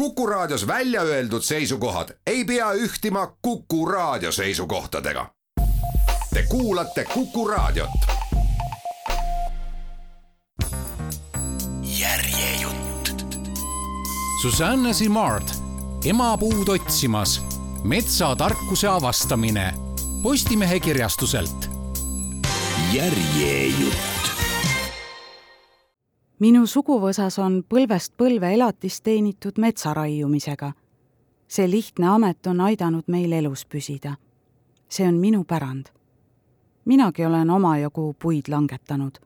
Kuku Raadios välja öeldud seisukohad ei pea ühtima Kuku Raadio seisukohtadega. Te kuulate Kuku Raadiot. järjejutt. Susanne Simard, emapuud otsimas, metsatarkuse avastamine Postimehe kirjastuselt. järjejutt. Minu suguvõsas on põlvest põlve elatist teenitud metsa raiumisega. see lihtne amet on aidanud meil elus püsida. see on minu pärand. minagi olen omajagu puid langetanud.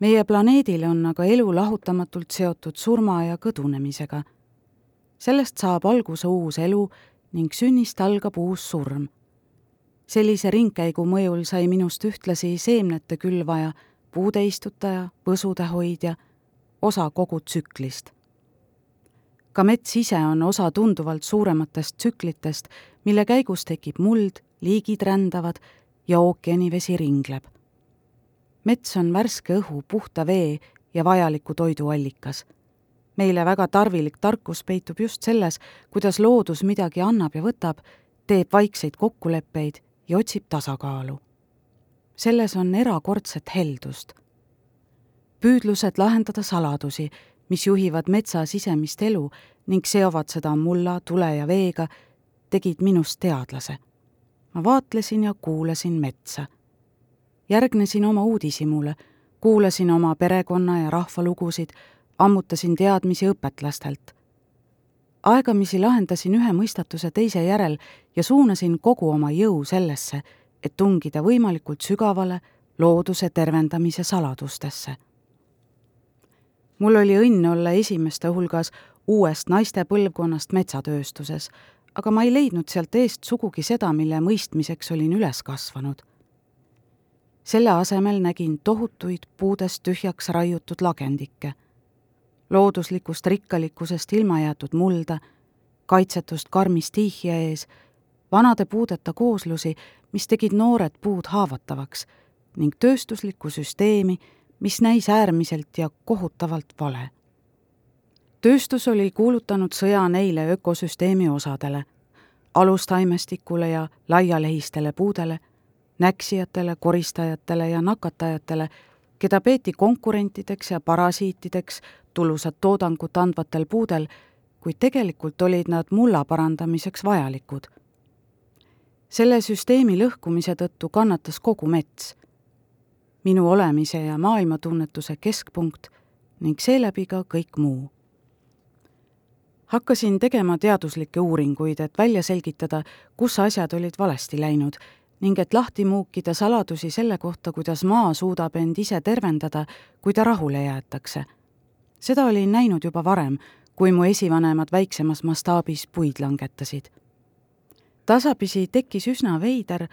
meie planeedil on aga elu lahutamatult seotud surma ja kõdunemisega. sellest saab alguse uus elu ning sünnist algab uus surm. sellise ringkäigu mõjul sai minust ühtlasi seemnete külvaja puude istutaja, võsude hoidja, osa kogu tsüklist. ka mets ise on osa tunduvalt suurematest tsüklitest, mille käigus tekib muld, liigid rändavad ja ookeanivesi ringleb. mets on värske õhu, puhta vee ja vajaliku toidu allikas. meile väga tarvilik tarkus peitub just selles, kuidas loodus midagi annab ja võtab, teeb vaikseid kokkuleppeid ja otsib tasakaalu selles on erakordset heldust. püüdlused lahendada saladusi, mis juhivad metsa sisemist elu ning seovad seda mulla, tule ja veega, tegid minust teadlase. ma vaatlesin ja kuulasin metsa. järgnesin oma uudishimule, kuulasin oma perekonna ja rahva lugusid, ammutasin teadmisi õpetlastelt aegamisi lahendasin ühe mõistatuse teise järel ja suunasin kogu oma jõu sellesse, et tungida võimalikult sügavale looduse tervendamise saladustesse. mul oli õnn olla esimeste hulgas uuest naiste põlvkonnast metsatööstuses, aga ma ei leidnud sealt eest sugugi seda, mille mõistmiseks olin üles kasvanud. selle asemel nägin tohutuid puudest tühjaks raiutud lagendikke, looduslikust rikkalikkusest ilma jäetud mulda, kaitsetust karmi stiihia ees, vanade puudeta kooslusi, mis tegid noored puud haavatavaks ning tööstuslikku süsteemi, mis näis äärmiselt ja kohutavalt vale. tööstus oli kuulutanud sõja neile ökosüsteemi osadele, alustaimestikule ja laialehistele puudele, näksijatele, koristajatele ja nakatajatele, keda peeti konkurentideks ja parasiitideks tulusat toodangut andvatel puudel, kuid tegelikult olid nad mulla parandamiseks vajalikud selle süsteemi lõhkumise tõttu kannatas kogu mets, minu olemise ja maailmatunnetuse keskpunkt ning seeläbi ka kõik muu. hakkasin tegema teaduslikke uuringuid, et välja selgitada, kus asjad olid valesti läinud ning et lahti muukida saladusi selle kohta, kuidas maa suudab end ise tervendada, kui ta rahule jäetakse. seda olin näinud juba varem, kui mu esivanemad väiksemas mastaabis puid langetasid tasapisi tekkis üsna veider,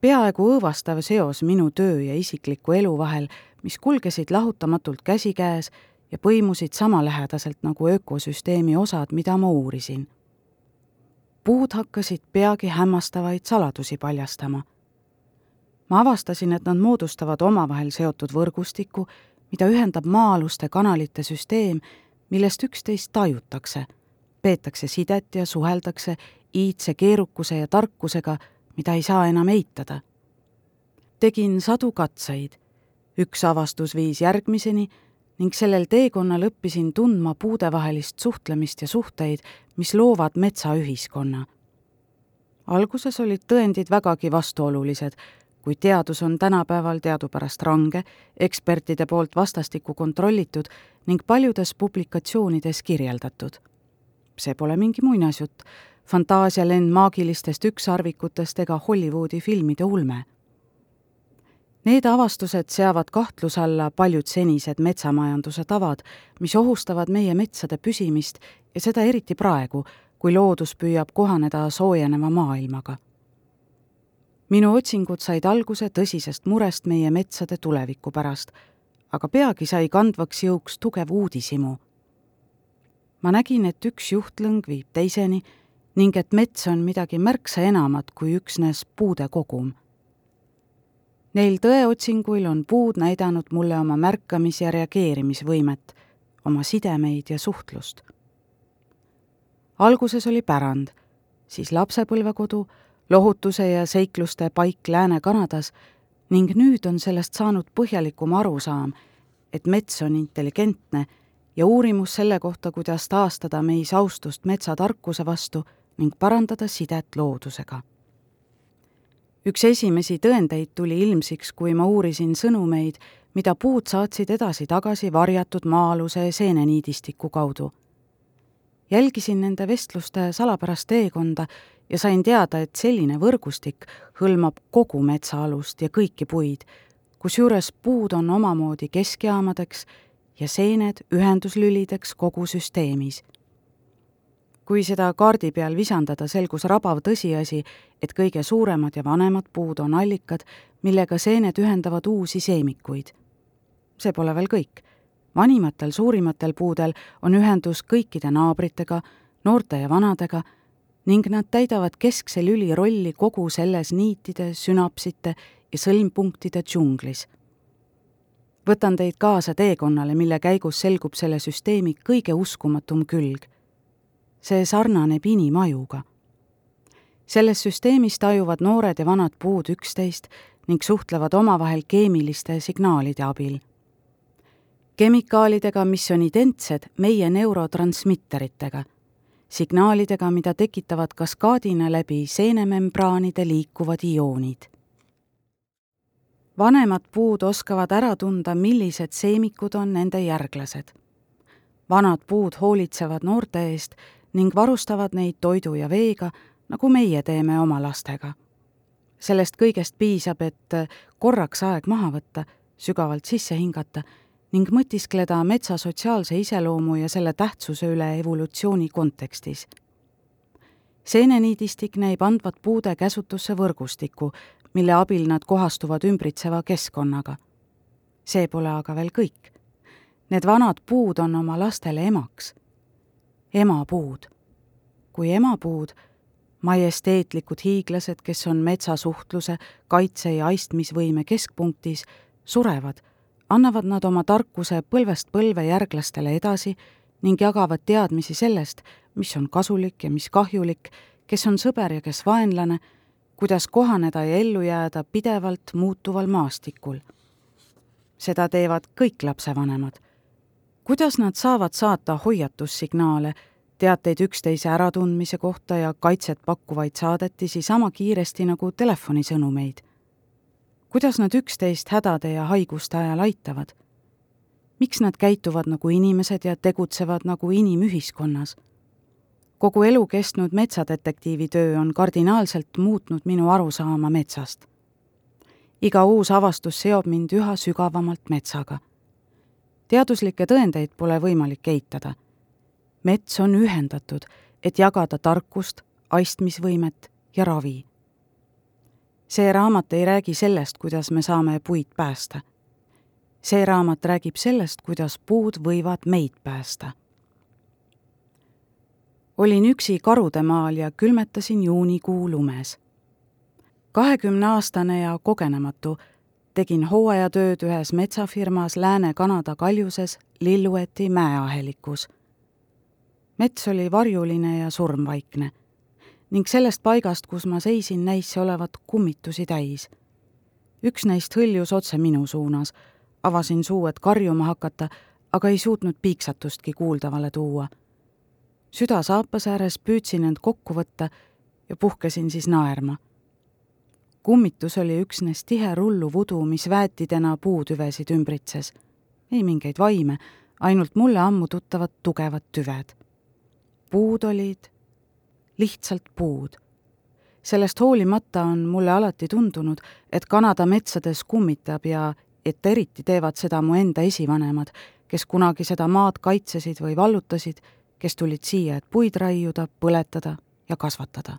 peaaegu õõvastav seos minu töö ja isikliku elu vahel, mis kulgesid lahutamatult käsikäes ja põimusid samalähedaselt nagu ökosüsteemi osad, mida ma uurisin. puud hakkasid peagi hämmastavaid saladusi paljastama. ma avastasin, et nad moodustavad omavahel seotud võrgustiku, mida ühendab maa-aluste kanalite süsteem, millest üksteist tajutakse, peetakse sidet ja suheldakse iidse keerukuse ja tarkusega, mida ei saa enam eitada. tegin sadu katseid, üks avastus viis järgmiseni ning sellel teekonnal õppisin tundma puudevahelist suhtlemist ja suhteid, mis loovad metsaühiskonna. alguses olid tõendid vägagi vastuolulised, kuid teadus on tänapäeval teadupärast range, ekspertide poolt vastastikku kontrollitud ning paljudes publikatsioonides kirjeldatud. see pole mingi muinasjutt fantaasialend maagilistest ükssarvikutest ega Hollywoodi filmide ulme. Need avastused seavad kahtluse alla paljud senised metsamajanduse tavad, mis ohustavad meie metsade püsimist ja seda eriti praegu, kui loodus püüab kohaneda soojeneva maailmaga. minu otsingud said alguse tõsisest murest meie metsade tuleviku pärast, aga peagi sai kandvaks jõuks tugev uudishimu. ma nägin, et üks juhtlõng viib teiseni ning et mets on midagi märksa enamat kui üksnes puude kogum. Neil tõeotsinguil on puud näidanud mulle oma märkamis- ja reageerimisvõimet, oma sidemeid ja suhtlust. alguses oli pärand, siis lapsepõlvekodu, lohutuse ja seikluste paik Lääne-Kanadas ning nüüd on sellest saanud põhjalikum arusaam, et mets on intelligentne ja uurimus selle kohta, kuidas taastada meis austust metsatarkuse vastu ning parandada sidet loodusega. üks esimesi tõendeid tuli ilmsiks, kui ma uurisin sõnumeid, mida puud saatsid edasi-tagasi varjatud maa-aluse seeneniidistiku kaudu. jälgisin nende vestluste salapärast teekonda ja sain teada, et selline võrgustik hõlmab kogu metsaalust ja kõiki puid, kusjuures puud on omamoodi keskjaamadeks ja seened ühenduslülideks kogu süsteemis. Kui seda kaardi peal visandada, selgus rabav tõsiasi, et kõige suuremad ja vanemad puud on allikad, millega seened ühendavad uusi seemikuid. see pole veel kõik. vanimatel suurimatel puudel on ühendus kõikide naabritega, noorte ja vanadega ning nad täidavad keskse lüli rolli kogu selles niitide, sünapsite ja sõlmpunktide džunglis võtan teid kaasa teekonnale, mille käigus selgub selle süsteemi kõige uskumatum külg. See sarnaneb inimajuga. selles süsteemis tajuvad noored ja vanad puud üksteist ning suhtlevad omavahel keemiliste signaalide abil. kemikaalidega, mis on identsed meie neurotransmitteritega, signaalidega, mida tekitavad kaskaadina läbi seenemembraanide liikuvad ioonid vanemad puud oskavad ära tunda, millised seemikud on nende järglased. vanad puud hoolitsevad noorte eest ning varustavad neid toidu ja veega, nagu meie teeme oma lastega. sellest kõigest piisab, et korraks aeg maha võtta, sügavalt sisse hingata ning mõtiskleda metsa sotsiaalse iseloomu ja selle tähtsuse üle evolutsiooni kontekstis seeneniidistik näib andvat puude käsutusse võrgustiku, mille abil nad kohastuvad ümbritseva keskkonnaga. see pole aga veel kõik. Need vanad puud on oma lastele emaks. Emapuud. kui emapuud, majesteetlikud hiiglased, kes on metsasuhtluse, kaitse ja aistmisvõime keskpunktis, surevad, annavad nad oma tarkuse põlvest põlve järglastele edasi ning jagavad teadmisi sellest, mis on kasulik ja mis kahjulik, kes on sõber ja kes vaenlane kuidas kohaneda ja ellu jääda pidevalt muutuval maastikul. seda teevad kõik lapsevanemad. Kuidas nad saavad saata hoiatussignaale, teateid üksteise äratundmise kohta ja kaitset pakkuvaid saadetisi sama kiiresti nagu telefonisõnumeid? kuidas nad üksteist hädade ja haiguste ajal aitavad? miks nad käituvad nagu inimesed ja tegutsevad nagu inimühiskonnas? kogu elu kestnud metsadetektiivi töö on kardinaalselt muutnud minu arusaama metsast. iga uus avastus seob mind üha sügavamalt metsaga. Teaduslikke tõendeid pole võimalik eitada. mets on ühendatud, et jagada tarkust, aistmisvõimet ja ravi. see raamat ei räägi sellest, kuidas me saame puid päästa. see raamat räägib sellest, kuidas puud võivad meid päästa olin üksi Karudemaal ja külmetasin juunikuu lumes. kahekümneaastane ja kogenematu tegin hooajatööd ühes metsafirmas Lääne-Kanada kaljuses Lillueti mäeahelikus. mets oli varjuline ja surmvaikne ning sellest paigast, kus ma seisin, näis see olevat kummitusi täis. üks neist hõljus otse minu suunas, avasin suu, et karjuma hakata, aga ei suutnud piiksatustki kuuldavale tuua süda saapas ääres püüdsin end kokku võtta ja puhkesin siis naerma. Kummitus oli üksnes tihe rulluv udu, mis väetidena puutüvesid ümbritses. ei mingeid vaime, ainult mulle ammu tuttavad tugevad tüved. puud olid lihtsalt puud. sellest hoolimata on mulle alati tundunud, et Kanada metsades kummitab ja et eriti teevad seda mu enda esivanemad, kes kunagi seda maad kaitsesid või vallutasid kes tulid siia, et puid raiuda, põletada ja kasvatada.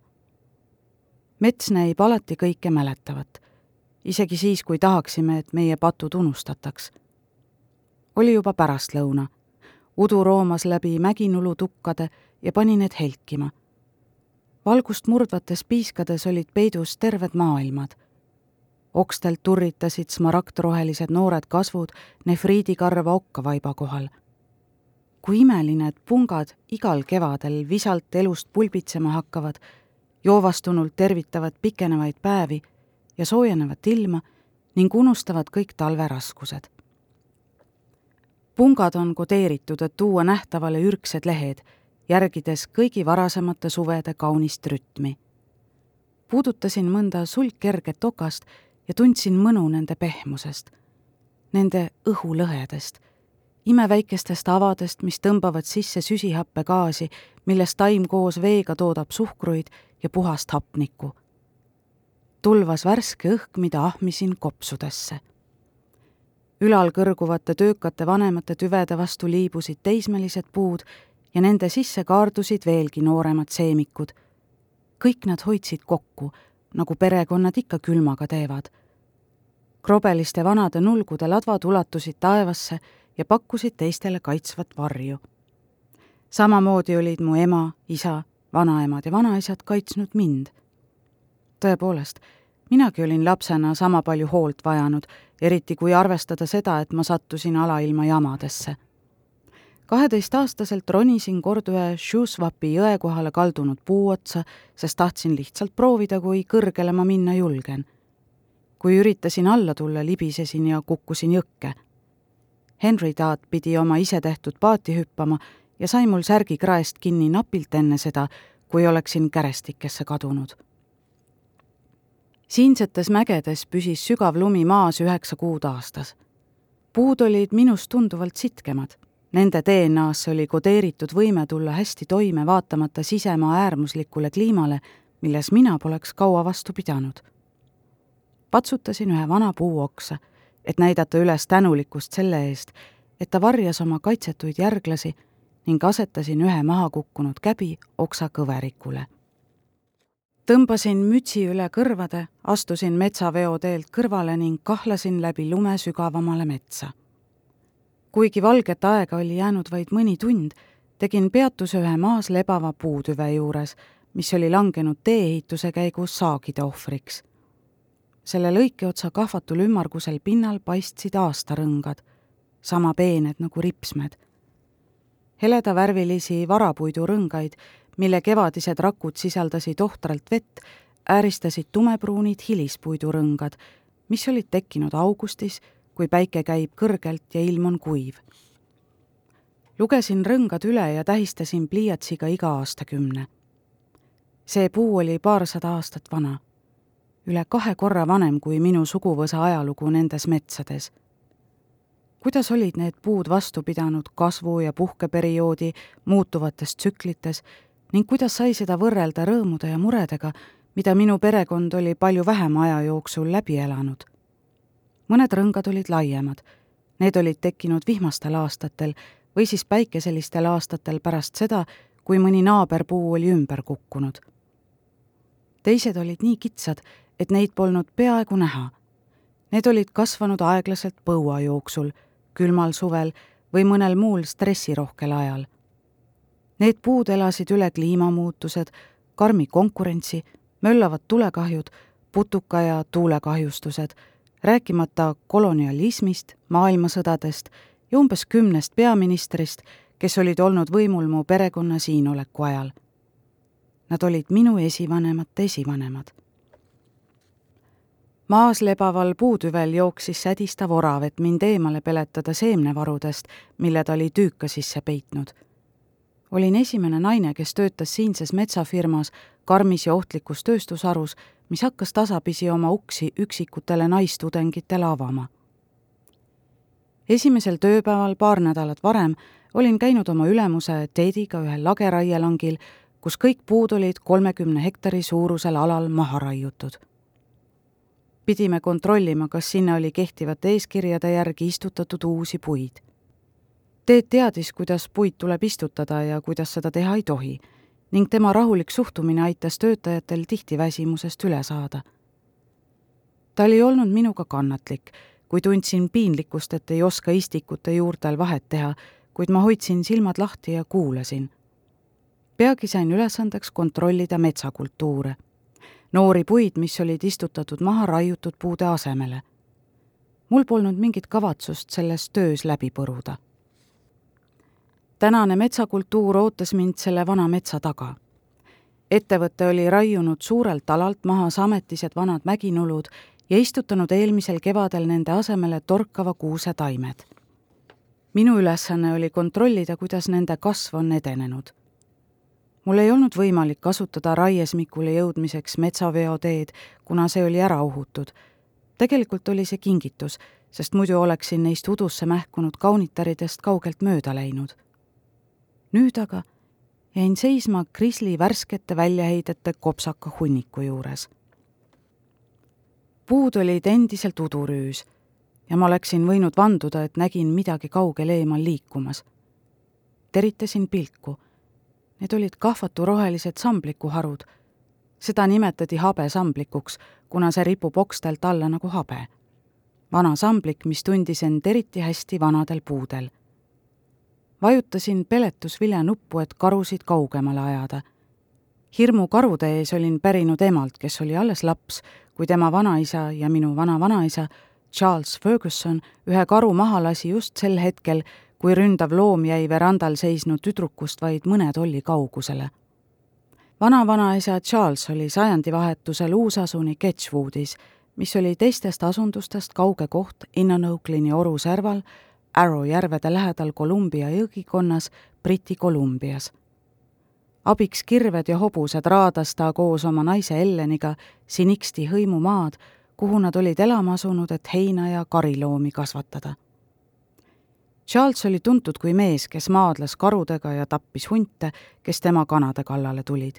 Mets näib alati kõike mäletavat, isegi siis, kui tahaksime, et meie patud unustataks. oli juba pärastlõuna. udu roomas läbi mäginulutukkade ja pani need helkima. valgust murdvates piiskades olid peidus terved maailmad okstelt turritasid smaragdrohelised noored kasvud nefriidikarva okkavaiba kohal kui imeline, et pungad igal kevadel visalt elust pulbitsema hakkavad, joovastunult tervitavad pikenevaid päevi ja soojenevat ilma ning unustavad kõik talveraskused. pungad on kodeeritud, et tuua nähtavale ürgsed lehed, järgides kõigi varasemate suvede kaunist rütmi. puudutasin mõnda sulgkerget okast ja tundsin mõnu nende pehmusest, nende õhulõhedest imeväikestest avadest, mis tõmbavad sisse süsihappegaasi, millest taim koos veega toodab suhkruid ja puhast hapnikku. tulvas värske õhk, mida ahmisin kopsudesse. ülal kõrguvate töökate vanemate tüvede vastu liibusid teismelised puud ja nende sisse kaardusid veelgi nooremad seemikud. kõik nad hoidsid kokku, nagu perekonnad ikka külmaga teevad. krobeliste vanade nulgude ladvad ulatusid taevasse ja pakkusid teistele kaitsvat varju. samamoodi olid mu ema, isa, vanaemad ja vanaisad kaitsnud mind. tõepoolest, minagi olin lapsena sama palju hoolt vajanud, eriti kui arvestada seda, et ma sattusin alailma jamadesse. kaheteistaastaselt ronisin kord ühe Shuswapi jõe kohale kaldunud puu otsa, sest tahtsin lihtsalt proovida, kui kõrgele ma minna julgen. kui üritasin alla tulla, libisesin ja kukkusin jõkke Henry Taat pidi oma isetehtud paati hüppama ja sai mul särgi kraest kinni napilt enne seda, kui oleksin kärestikesse kadunud. siinsetes mägedes püsis sügav lumi maas üheksa kuud aastas. puud olid minust tunduvalt sitkemad. Nende DNA-sse oli kodeeritud võime tulla hästi toime, vaatamata sisemaa äärmuslikule kliimale, milles mina poleks kaua vastu pidanud. patsutasin ühe vana puu oksa et näidata üles tänulikkust selle eest, et ta varjas oma kaitsetuid järglasi ning asetasin ühe mahakukkunud käbi oksa kõverikule. tõmbasin mütsi üle kõrvade, astusin metsaveoteelt kõrvale ning kahlasin läbi lume sügavamale metsa. kuigi valget aega oli jäänud vaid mõni tund, tegin peatuse ühe maas lebava puutüve juures, mis oli langenud tee-ehituse käigus saagide ohvriks selle lõikeotsa kahvatul ümmargusel pinnal paistsid aastarõngad, sama peened nagu ripsmed. Heledavärvilisi varapuidurõngaid, mille kevadised rakud sisaldasid ohtralt vett, ääristasid tumepruunid hilispuidurõngad, mis olid tekkinud augustis, kui päike käib kõrgelt ja ilm on kuiv. lugesin rõngad üle ja tähistasin pliiatsiga iga aastakümne. see puu oli paarsada aastat vana üle kahe korra vanem kui minu suguvõsa ajalugu nendes metsades. Kuidas olid need puud vastu pidanud kasvu- ja puhkeperioodi muutuvates tsüklites ning kuidas sai seda võrrelda rõõmude ja muredega, mida minu perekond oli palju vähema aja jooksul läbi elanud. mõned rõngad olid laiemad, need olid tekkinud vihmastel aastatel või siis päikeselistel aastatel pärast seda, kui mõni naaberpuu oli ümber kukkunud. teised olid nii kitsad, et neid polnud peaaegu näha. Need olid kasvanud aeglaselt põua jooksul, külmal suvel või mõnel muul stressirohkel ajal. Need puud elasid üle kliimamuutused, karmi konkurentsi, möllavad tulekahjud, putuka- ja tuulekahjustused, rääkimata kolonialismist, maailmasõdadest ja umbes kümnest peaministrist, kes olid olnud võimul mu perekonna siinoleku ajal. Nad olid minu esivanemate esivanemad maas lebaval puutüvel jooksis sädistav orav, et mind eemale peletada seemnevarudest, mille ta oli tüüka sisse peitnud. olin esimene naine, kes töötas siinses metsafirmas karmis ja ohtlikus tööstusharus, mis hakkas tasapisi oma uksi üksikutele naistudengitele avama. esimesel tööpäeval paar nädalat varem olin käinud oma ülemuse Tediga ühel lageraielangil, kus kõik puud olid kolmekümne hektari suurusel alal maha raiutud pidime kontrollima, kas sinna oli kehtivate eeskirjade järgi istutatud uusi puid. Teet teadis, kuidas puid tuleb istutada ja kuidas seda teha ei tohi ning tema rahulik suhtumine aitas töötajatel tihti väsimusest üle saada. ta oli olnud minuga kannatlik, kui tundsin piinlikkust, et ei oska istikute juurtel vahet teha, kuid ma hoidsin silmad lahti ja kuulasin. peagi sain ülesandeks kontrollida metsakultuure noori puid, mis olid istutatud maha raiutud puude asemele. mul polnud mingit kavatsust selles töös läbi põruda. tänane metsakultuur ootas mind selle vana metsa taga. ettevõte oli raiunud suurelt alalt maha sametised vanad mäginulud ja istutanud eelmisel kevadel nende asemele torkava kuuse taimed. minu ülesanne oli kontrollida, kuidas nende kasv on edenenud. Mul ei olnud võimalik kasutada raiesmikule jõudmiseks metsaveoteed, kuna see oli ära uhutud. tegelikult oli see kingitus, sest muidu oleksin neist udusse mähkunud kaunitaridest kaugelt mööda läinud. nüüd aga jäin seisma Krisli värskete väljaheidete kopsaka hunniku juures puud olid endiselt udurüüs ja ma oleksin võinud vanduda, et nägin midagi kaugel eemal liikumas. teritasin pilku. Need olid kahvaturohelised samblikuharud. seda nimetati habesamblikuks, kuna see ripub okstelt alla nagu habe. vana samblik, mis tundis end eriti hästi vanadel puudel. vajutasin peletusviljanuppu, et karusid kaugemale ajada hirmu karude ees olin pärinud emalt, kes oli alles laps, kui tema vanaisa ja minu vana-vanaisa Charles Ferguson ühe karu maha lasi just sel hetkel, kui ründav loom jäi verandal seisnud tüdrukust vaid mõne tolli kaugusele. vana-vanaisa Charles oli sajandivahetusel uusasuni Ketchwoodis, mis oli teistest asundustest kauge koht Innanoklini oru serval Arrow järvede lähedal Columbia jõgikonnas Briti Kolumbias abiks kirved ja hobused raadas ta koos oma naise Elleniga Siniksti hõimumaad, kuhu nad olid elama asunud, et heina ja kariloomi kasvatada. Charles oli tuntud kui mees, kes maadles karudega ja tappis hunte, kes tema kanade kallale tulid.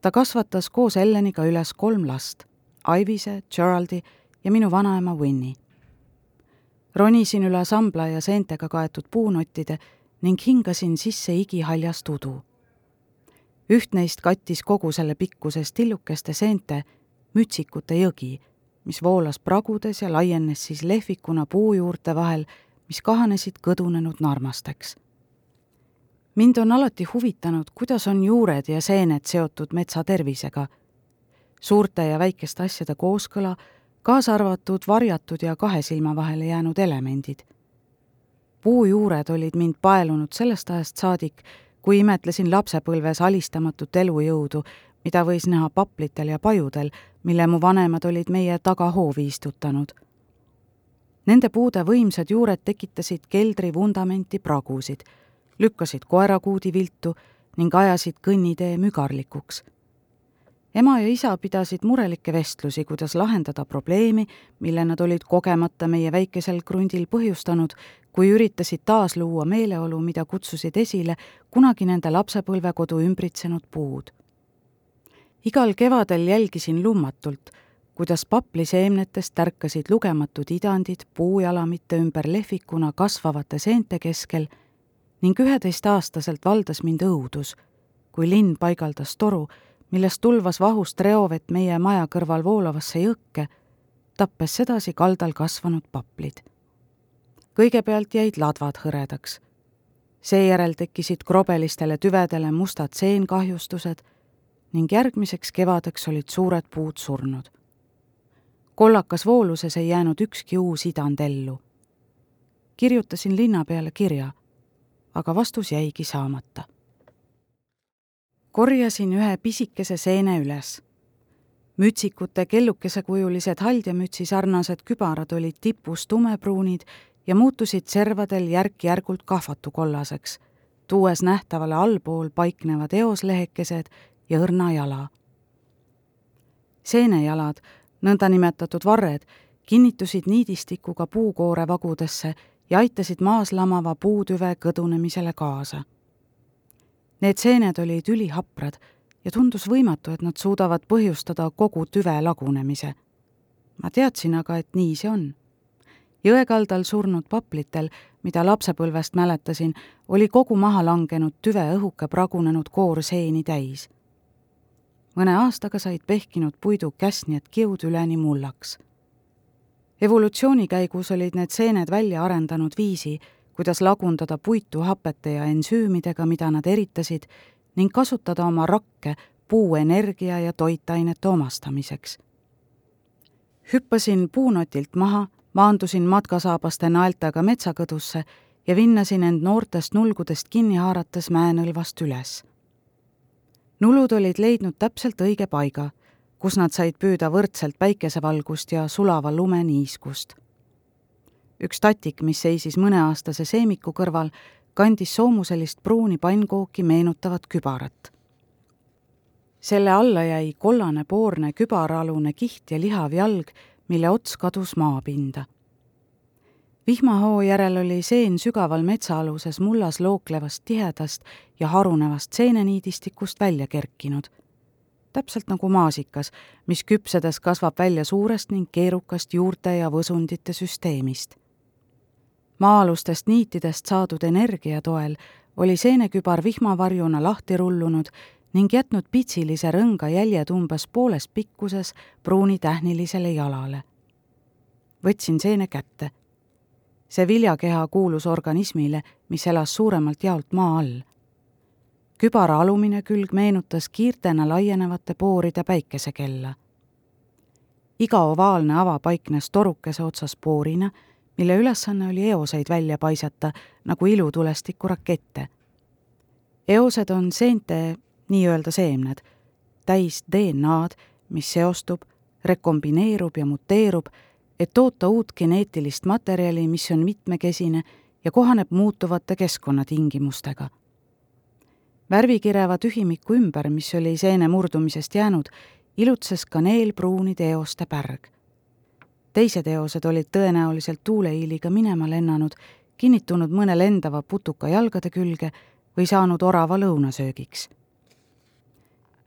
ta kasvatas koos Elleniga üles kolm last, Ivise, Geraldi ja minu vanaema Winnie. ronisin üle sambla ja seentega kaetud puunottide ning hingasin sisse igihaljast udu üht neist kattis kogu selle pikkuses tillukeste seente mütsikute jõgi, mis voolas pragudes ja laienes siis lehvikuna puujuurte vahel, mis kahanesid kõdunenud narmasteks. mind on alati huvitanud, kuidas on juured ja seened seotud metsa tervisega. suurte ja väikeste asjade kooskõla, kaasa arvatud varjatud ja kahe silma vahele jäänud elemendid. puujuured olid mind paelunud sellest ajast saadik, kui imetlesin lapsepõlves alistamatut elujõudu, mida võis näha paplitel ja pajudel, mille mu vanemad olid meie tagahoovi istutanud. Nende puude võimsad juured tekitasid keldri vundamenti pragusid, lükkasid koerakuudi viltu ning ajasid kõnnitee mügarlikuks ema ja isa pidasid murelikke vestlusi, kuidas lahendada probleemi, mille nad olid kogemata meie väikesel krundil põhjustanud, kui üritasid taas luua meeleolu, mida kutsusid esile kunagi nende lapsepõlvekodu ümbritsenud puud. igal kevadel jälgisin lummatult, kuidas papliseemnetest tärkasid lugematud idandid puujalamite ümber lehvikuna kasvavate seente keskel ning üheteistaastaselt valdas mind õudus, kui linn paigaldas toru, millest tulvas vahust reovett meie maja kõrval voolavasse jõkke, tappes sedasi kaldal kasvanud paplid. kõigepealt jäid ladvad hõredaks. seejärel tekkisid krobelistele tüvedele mustad seenkahjustused ning järgmiseks kevadeks olid suured puud surnud. Kollakas vooluses ei jäänud ükski uus idand ellu. kirjutasin linna peale kirja, aga vastus jäigi saamata korjasin ühe pisikese seene üles. mütsikute kellukesekululised haldjamütsi sarnased kübarad olid tipus tumepruunid ja muutusid servadel järk-järgult kahvatukollaseks, tuues nähtavale allpool paiknevad eoslehekesed ja õrna jala. seenejalad, nõndanimetatud varred, kinnitusid niidistikuga puukoore vagudesse ja aitasid maas lamava puutüve kõdunemisele kaasa Need seened olid ülihaprad ja tundus võimatu, et nad suudavad põhjustada kogu tüve lagunemise. ma teadsin aga, et nii see on. jõe kaldal surnud paplitel, mida lapsepõlvest mäletasin, oli kogu maha langenud tüve õhuke pragunenud koor seeni täis. Mõne aastaga said pehkinud puidu käsnjad kiud üleni mullaks. evolutsiooni käigus olid need seened välja arendanud viisi, kuidas lagundada puitu hapete ja ensüümidega, mida nad eritasid, ning kasutada oma rakke puuenergia ja toitainete omastamiseks. hüppasin puunotilt maha, maandusin matkasaabaste naeltega metsakõdusse ja vinnasin end noortest nulgudest kinni haarates mäenõlvast üles. Nulud olid leidnud täpselt õige paiga, kus nad said püüda võrdselt päikesevalgust ja sulava lume niiskust. üks tatik, mis seisis mõneaastase seemiku kõrval, kandis soomuselist pruuni pannkooki meenutavat kübarat. selle alla jäi kollane poorne kübaraalune kiht ja lihav jalg, mille ots kadus maapinda vihmahoo järel oli seen sügaval metsaaluses mullas looklevast tihedast ja harunevast seeneniidistikust välja kerkinud. täpselt nagu maasikas, mis küpsedes kasvab välja suurest ning keerukast juurte ja võsundite süsteemist. maa-alustest niitidest saadud energia toel oli seenekübar vihmavarjuna lahti rullunud ning jätnud pitsilise rõnga jäljed umbes pooles pikkuses pruuni tähnilisele jalale. võtsin seene kätte see viljakeha kuulus organismile, mis elas suuremalt jaolt maa all. kübara alumine külg meenutas kiirtena laienevate pooride päikesekella. iga ovaalne ava paiknes torukese otsas poorina, mille ülesanne oli eoseid välja paisata nagu ilutulestiku rakette. eosed on seente nii-öelda seemned, täis DNA-d, mis seostub, rekombineerub ja muteerub et toota uut geneetilist materjali, mis on mitmekesine ja kohaneb muutuvate keskkonnatingimustega. värvikireva tühimiku ümber, mis oli seene murdumisest jäänud, ilutses kaneelpruunide eoste pärg. teised eosed olid tõenäoliselt tuuleiiliga minema lennanud, kinnitunud mõne lendava putuka jalgade külge või saanud orava lõunasöögiks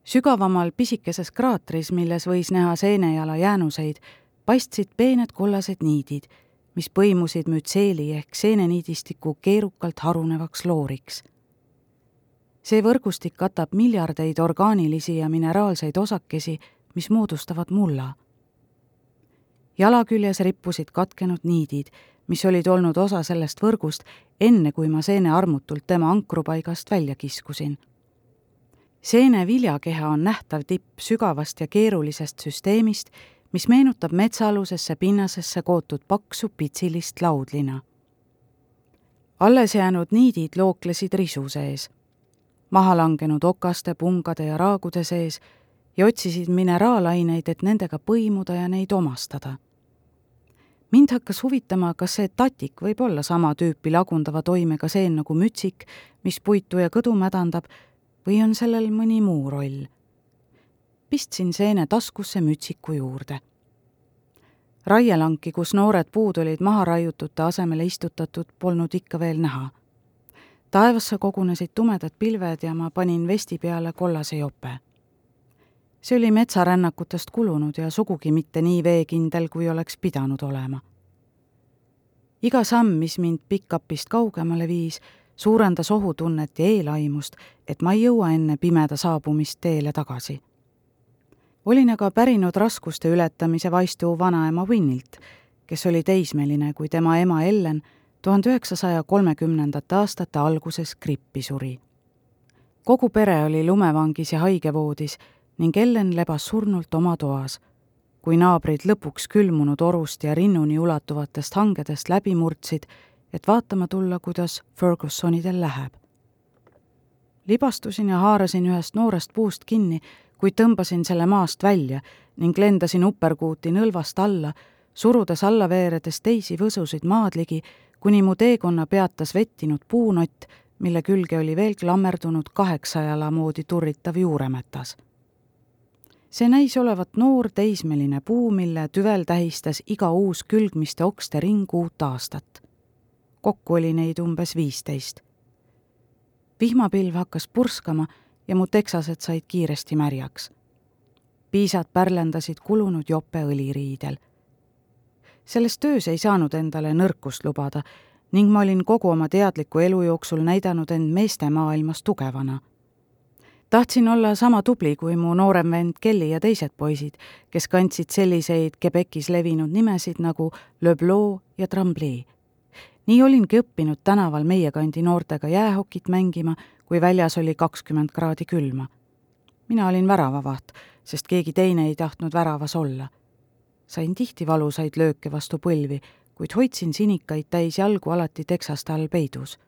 sügavamal pisikeses kraatris, milles võis näha seenejala jäänuseid, paistsid peened kollased niidid, mis põimusid mütseeli ehk seeneniidistiku keerukalt harunevaks looriks. see võrgustik katab miljardeid orgaanilisi ja mineraalseid osakesi, mis moodustavad mulla. jala küljes rippusid katkenud niidid, mis olid olnud osa sellest võrgust, enne kui ma seene armutult tema ankrupaigast välja kiskusin seene viljakeha on nähtav tipp sügavast ja keerulisest süsteemist mis meenutab metsaalusesse pinnasesse kootud paksu pitsilist laudlina. alles jäänud niidid looklesid risu sees, maha langenud okaste, pungade ja raagude sees ja otsisid mineraalaineid, et nendega põimuda ja neid omastada. mind hakkas huvitama, kas see tatik võib olla sama tüüpi lagundava toimega seen nagu mütsik, mis puitu ja kõdu mädandab, või on sellel mõni muu roll pistsin seene taskusse mütsiku juurde. raielanki, kus noored puud olid maha raiutute asemele istutatud, polnud ikka veel näha. taevasse kogunesid tumedad pilved ja ma panin vesti peale kollase jope. see oli metsarännakutest kulunud ja sugugi mitte nii veekindel, kui oleks pidanud olema. iga samm, mis mind pick-upist kaugemale viis, suurendas ohutunnet ja eelaimust, et ma ei jõua enne pimeda saabumist teele tagasi olin aga pärinud raskuste ületamise vaistu vanaema Winnilt, kes oli teismeline, kui tema ema Ellen tuhande üheksasaja kolmekümnendate aastate alguses grippi suri. kogu pere oli lumevangis ja haigevoodis ning Ellen lebas surnult oma toas, kui naabrid lõpuks külmunud orust ja rinnuni ulatuvatest hangedest läbi murdsid, et vaatama tulla, kuidas Fergusonidel läheb. libastusin ja haarasin ühest noorest puust kinni kuid tõmbasin selle maast välja ning lendasin uperkuuti nõlvast alla, surudes alla veeredes teisi võsusid maad ligi, kuni mu teekonna peatas vettinud puunott, mille külge oli veel klammerdunud kaheksajala moodi turritav juuremetas. see näis olevat noor teismeline puu, mille tüvel tähistas iga uus külgmiste okste ring uut aastat. kokku oli neid umbes viisteist. vihmapilv hakkas purskama ja mu teksased said kiiresti märjaks. piisad pärlendasid kulunud jope õliriidel. selles töös ei saanud endale nõrkust lubada ning ma olin kogu oma teadliku elu jooksul näidanud end meeste maailmas tugevana. tahtsin olla sama tubli kui mu noorem vend Kelly ja teised poisid, kes kandsid selliseid Quebecis levinud nimesid nagu Le Blo ja Tremblay nii olingi õppinud tänaval meie kandi noortega jäähokit mängima kui väljas oli kakskümmend kraadi külma. mina olin väravavaht, sest keegi teine ei tahtnud väravas olla. sain tihti valusaid lööke vastu põlvi, kuid hoidsin sinikaid täis jalgu alati teksaste all peidus.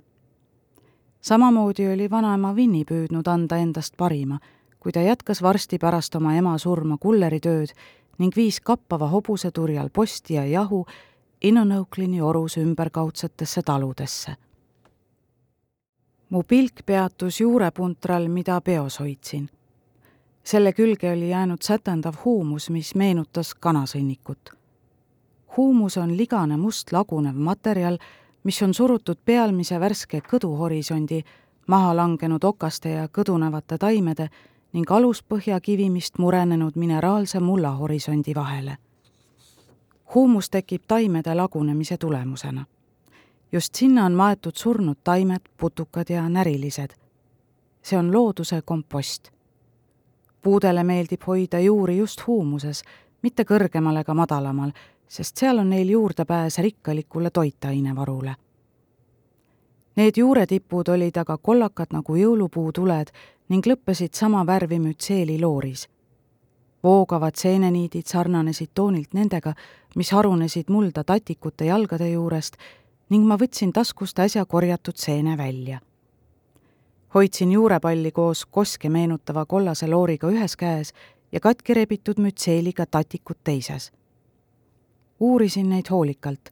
samamoodi oli vanaema Vinni püüdnud anda endast parima, kui ta jätkas varsti pärast oma ema surma kulleritööd ning viis kappava hobuseturjal posti ja jahu Innonõuklini orus ümberkaudsetesse taludesse. Mu pilk peatus juurepuntral, mida peos hoidsin. selle külge oli jäänud sätendav huumus, mis meenutas kanasõnnikut huumus on ligane must lagunev materjal, mis on surutud pealmise värske kõduhorisondi, maha langenud okaste ja kõdunevate taimede ning aluspõhja kivimist murenenud mineraalse mullahorisondi vahele. huumus tekib taimede lagunemise tulemusena. Just sinna on maetud surnud taimed, putukad ja närilised. see on looduse kompost. puudele meeldib hoida juuri just huumuses, mitte kõrgemal ega madalamal sest seal on neil juurdepääs rikkalikule toitainevarule. Need juuretipud olid aga kollakad nagu jõulupuutuled ning lõppesid sama värvi mütseeli looris. voogavad seeneniidid sarnanesid toonilt nendega, mis harunesid mulda tatikute jalgade juurest ning ma võtsin taskust äsja korjatud seene välja. hoidsin juurepalli koos koske meenutava kollase looriga ühes käes ja katki rebitud mütseeliga tatikut teises uurisin neid hoolikalt,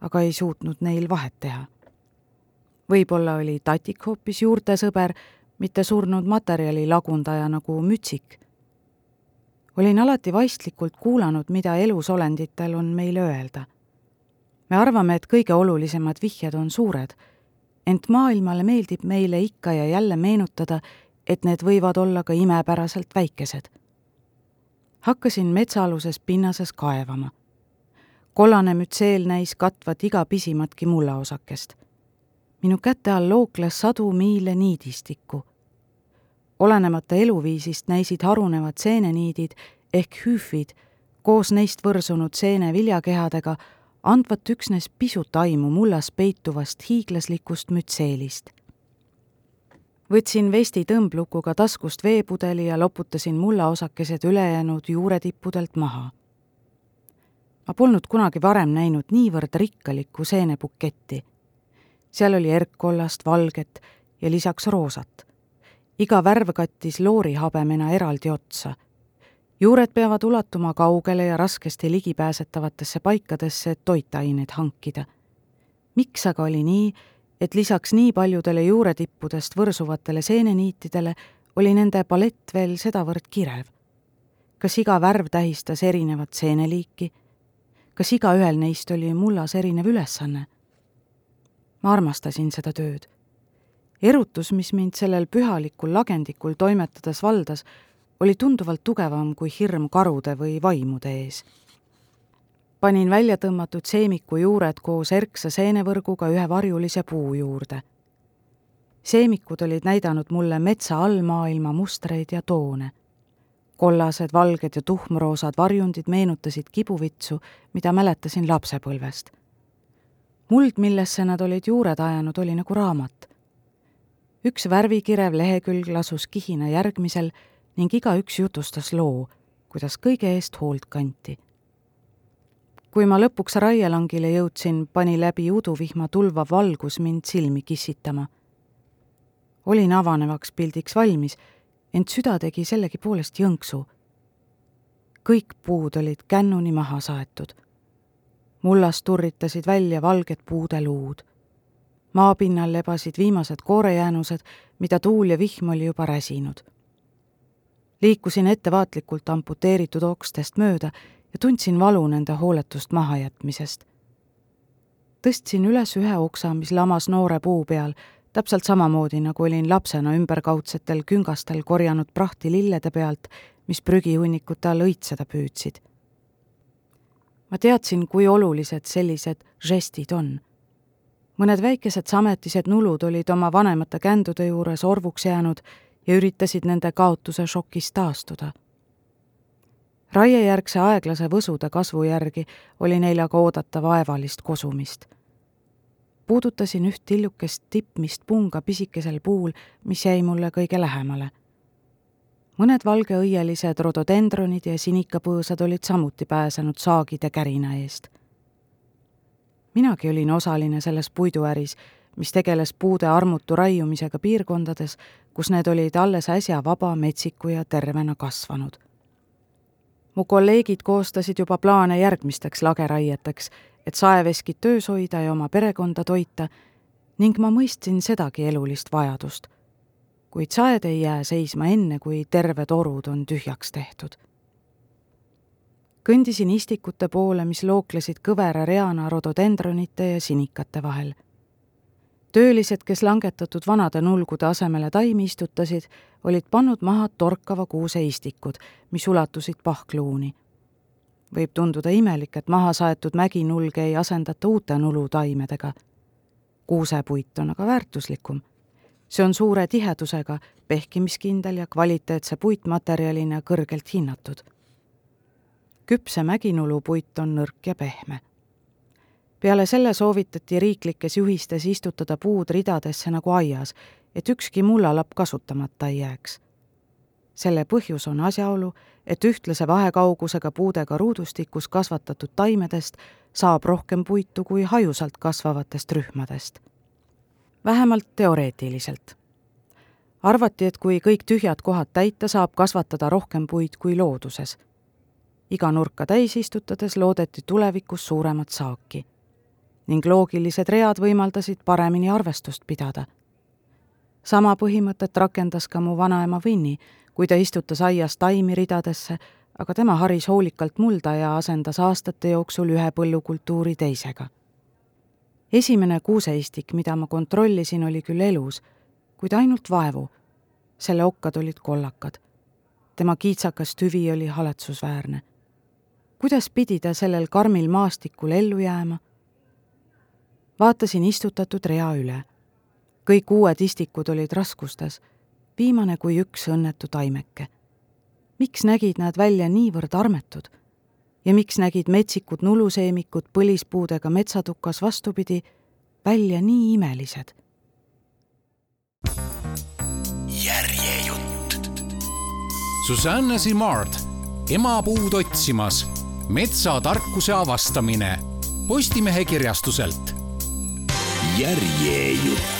aga ei suutnud neil vahet teha. võib-olla oli tatik hoopis juurtesõber, mitte surnud materjali lagundaja nagu mütsik. olin alati vaistlikult kuulanud, mida elusolenditel on meile öelda. Me arvame, et kõige olulisemad vihjed on suured, ent maailmale meeldib meile ikka ja jälle meenutada, et need võivad olla ka imepäraselt väikesed. hakkasin metsaaluses pinnases kaevama kollane mütseel näis katvat iga pisimatki mullaosakest. minu käte all lookles sadu miile niidistikku. olenemata eluviisist näisid harunevad seeneniidid ehk hüüfid koos neist võrsunud seene viljakehadega andvat üksnes pisut aimu mullas peituvast hiiglaslikust mütseelist. võtsin vesti tõmblukuga taskust veepudeli ja loputasin mullaosakesed ülejäänud juuretippudelt maha ma polnud kunagi varem näinud niivõrd rikkalikku seenebuketti. seal oli erkkollast, valget ja lisaks roosat. iga värv kattis loorihabemena eraldi otsa. Juured peavad ulatuma kaugele ja raskesti ligipääsetavatesse paikadesse, et toitaineid hankida. miks aga oli nii, et lisaks nii paljudele juuretippudest võrsuvatele seeneniitidele oli nende palett veel sedavõrd kirev? kas iga värv tähistas erinevat seeneliiki kas igaühel neist oli mullas erinev ülesanne? ma armastasin seda tööd. erutus, mis mind sellel pühalikul lagendikul toimetades valdas, oli tunduvalt tugevam kui hirm karude või vaimude ees. panin välja tõmmatud seemiku juured koos erksa seenevõrguga ühe varjulise puu juurde. seemikud olid näidanud mulle metsa allmaailma mustreid ja toone kollased, valged ja tuhmroosad varjundid meenutasid kibuvitsu, mida mäletasin lapsepõlvest. muld, millesse nad olid juured ajanud, oli nagu raamat. üks värvikirev lehekülg lasus kihina järgmisel ning igaüks jutustas loo, kuidas kõige eest hoolt kanti. kui ma lõpuks raielangile jõudsin, pani läbi uduvihma tulvav valgus mind silmi kissitama. olin avanevaks pildiks valmis ent süda tegi sellegipoolest jõnksu. kõik puud olid kännuni maha saetud. mullast turritasid välja valged puude luud. maapinnal lebasid viimased koorejäänused, mida tuul ja vihm oli juba räsinud. Liikusin ettevaatlikult amputeeritud okstest mööda ja tundsin valu nende hooletust mahajätmisest. tõstsin üles ühe oksa, mis lamas noore puu peal täpselt samamoodi, nagu olin lapsena ümberkaudsetel küngastel korjanud prahti lillede pealt, mis prügihunnikute all õitseda püüdsid. ma teadsin, kui olulised sellised žestid on. mõned väikesed sametised nulud olid oma vanemate kändude juures orvuks jäänud ja üritasid nende kaotuse šokist taastuda raiejärgse aeglase võsude kasvu järgi oli neil aga oodata vaevalist kosumist puudutasin üht tillukest tippmist punga pisikesel puul, mis jäi mulle kõige lähemale. mõned valgeõielised rododendronid ja sinikapõõsad olid samuti pääsenud saagide kärina eest. minagi olin osaline selles puiduäris, mis tegeles puude armutu raiumisega piirkondades, kus need olid alles äsja vaba, metsiku ja tervena kasvanud. mu kolleegid koostasid juba plaane järgmisteks lageraieteks, et saeveskid töös hoida ja oma perekonda toita ning ma mõistsin sedagi elulist vajadust. kuid saed ei jää seisma enne, kui terved orud on tühjaks tehtud kõndisin istikute poole, mis looklesid kõvera reana rododendronite ja sinikate vahel. Töölised, kes langetatud vanade nulgude asemele taimi istutasid, olid pannud maha torkava kuuse istikud, mis ulatusid pahkluuni. võib tunduda imelik, et maha saetud mäginulge ei asendata uute nulutaimedega. kuusepuit on aga väärtuslikum see on suure tihedusega, pehkimiskindel ja kvaliteetse puitmaterjalina kõrgelt hinnatud küpse mäginulupuit on nõrk ja pehme. Peale selle soovitati riiklikes juhistes istutada puud ridadesse nagu aias, et ükski mullalapp kasutamata ei jääks. selle põhjus on asjaolu, et ühtlase vahekaugusega puudega ruudustikus kasvatatud taimedest saab rohkem puitu kui hajusalt kasvavatest rühmadest. vähemalt teoreetiliselt arvati, et kui kõik tühjad kohad täita, saab kasvatada rohkem puid kui looduses iga nurka täis istutades loodeti tulevikus suuremat saaki. Ning loogilised read võimaldasid paremini arvestust pidada. sama põhimõtet rakendas ka mu vanaema Vinni, kui ta istutas aias taimi ridadesse, aga tema haris hoolikalt mulda ja asendas aastate jooksul ühe põllukultuuri teisega. esimene kuuseistik, mida ma kontrollisin, oli küll elus, kuid ainult vaevu. selle okkad olid kollakad tema kiitsakas tüvi oli haletsusväärne kuidas pidi ta sellel karmil maastikul ellu jääma? Vaatasin istutatud rea üle. kõik uued istikud olid raskustes, viimane kui üks õnnetu taimeke. miks nägid nad välja niivõrd armetud? ja miks nägid metsikud nuluseemikud põlispuudega metsatukas vastupidi välja nii imelised? järjejutt. Susanne Simard, emapuud otsimas metsatarkuse avastamine Postimehe kirjastuselt. Järjejutt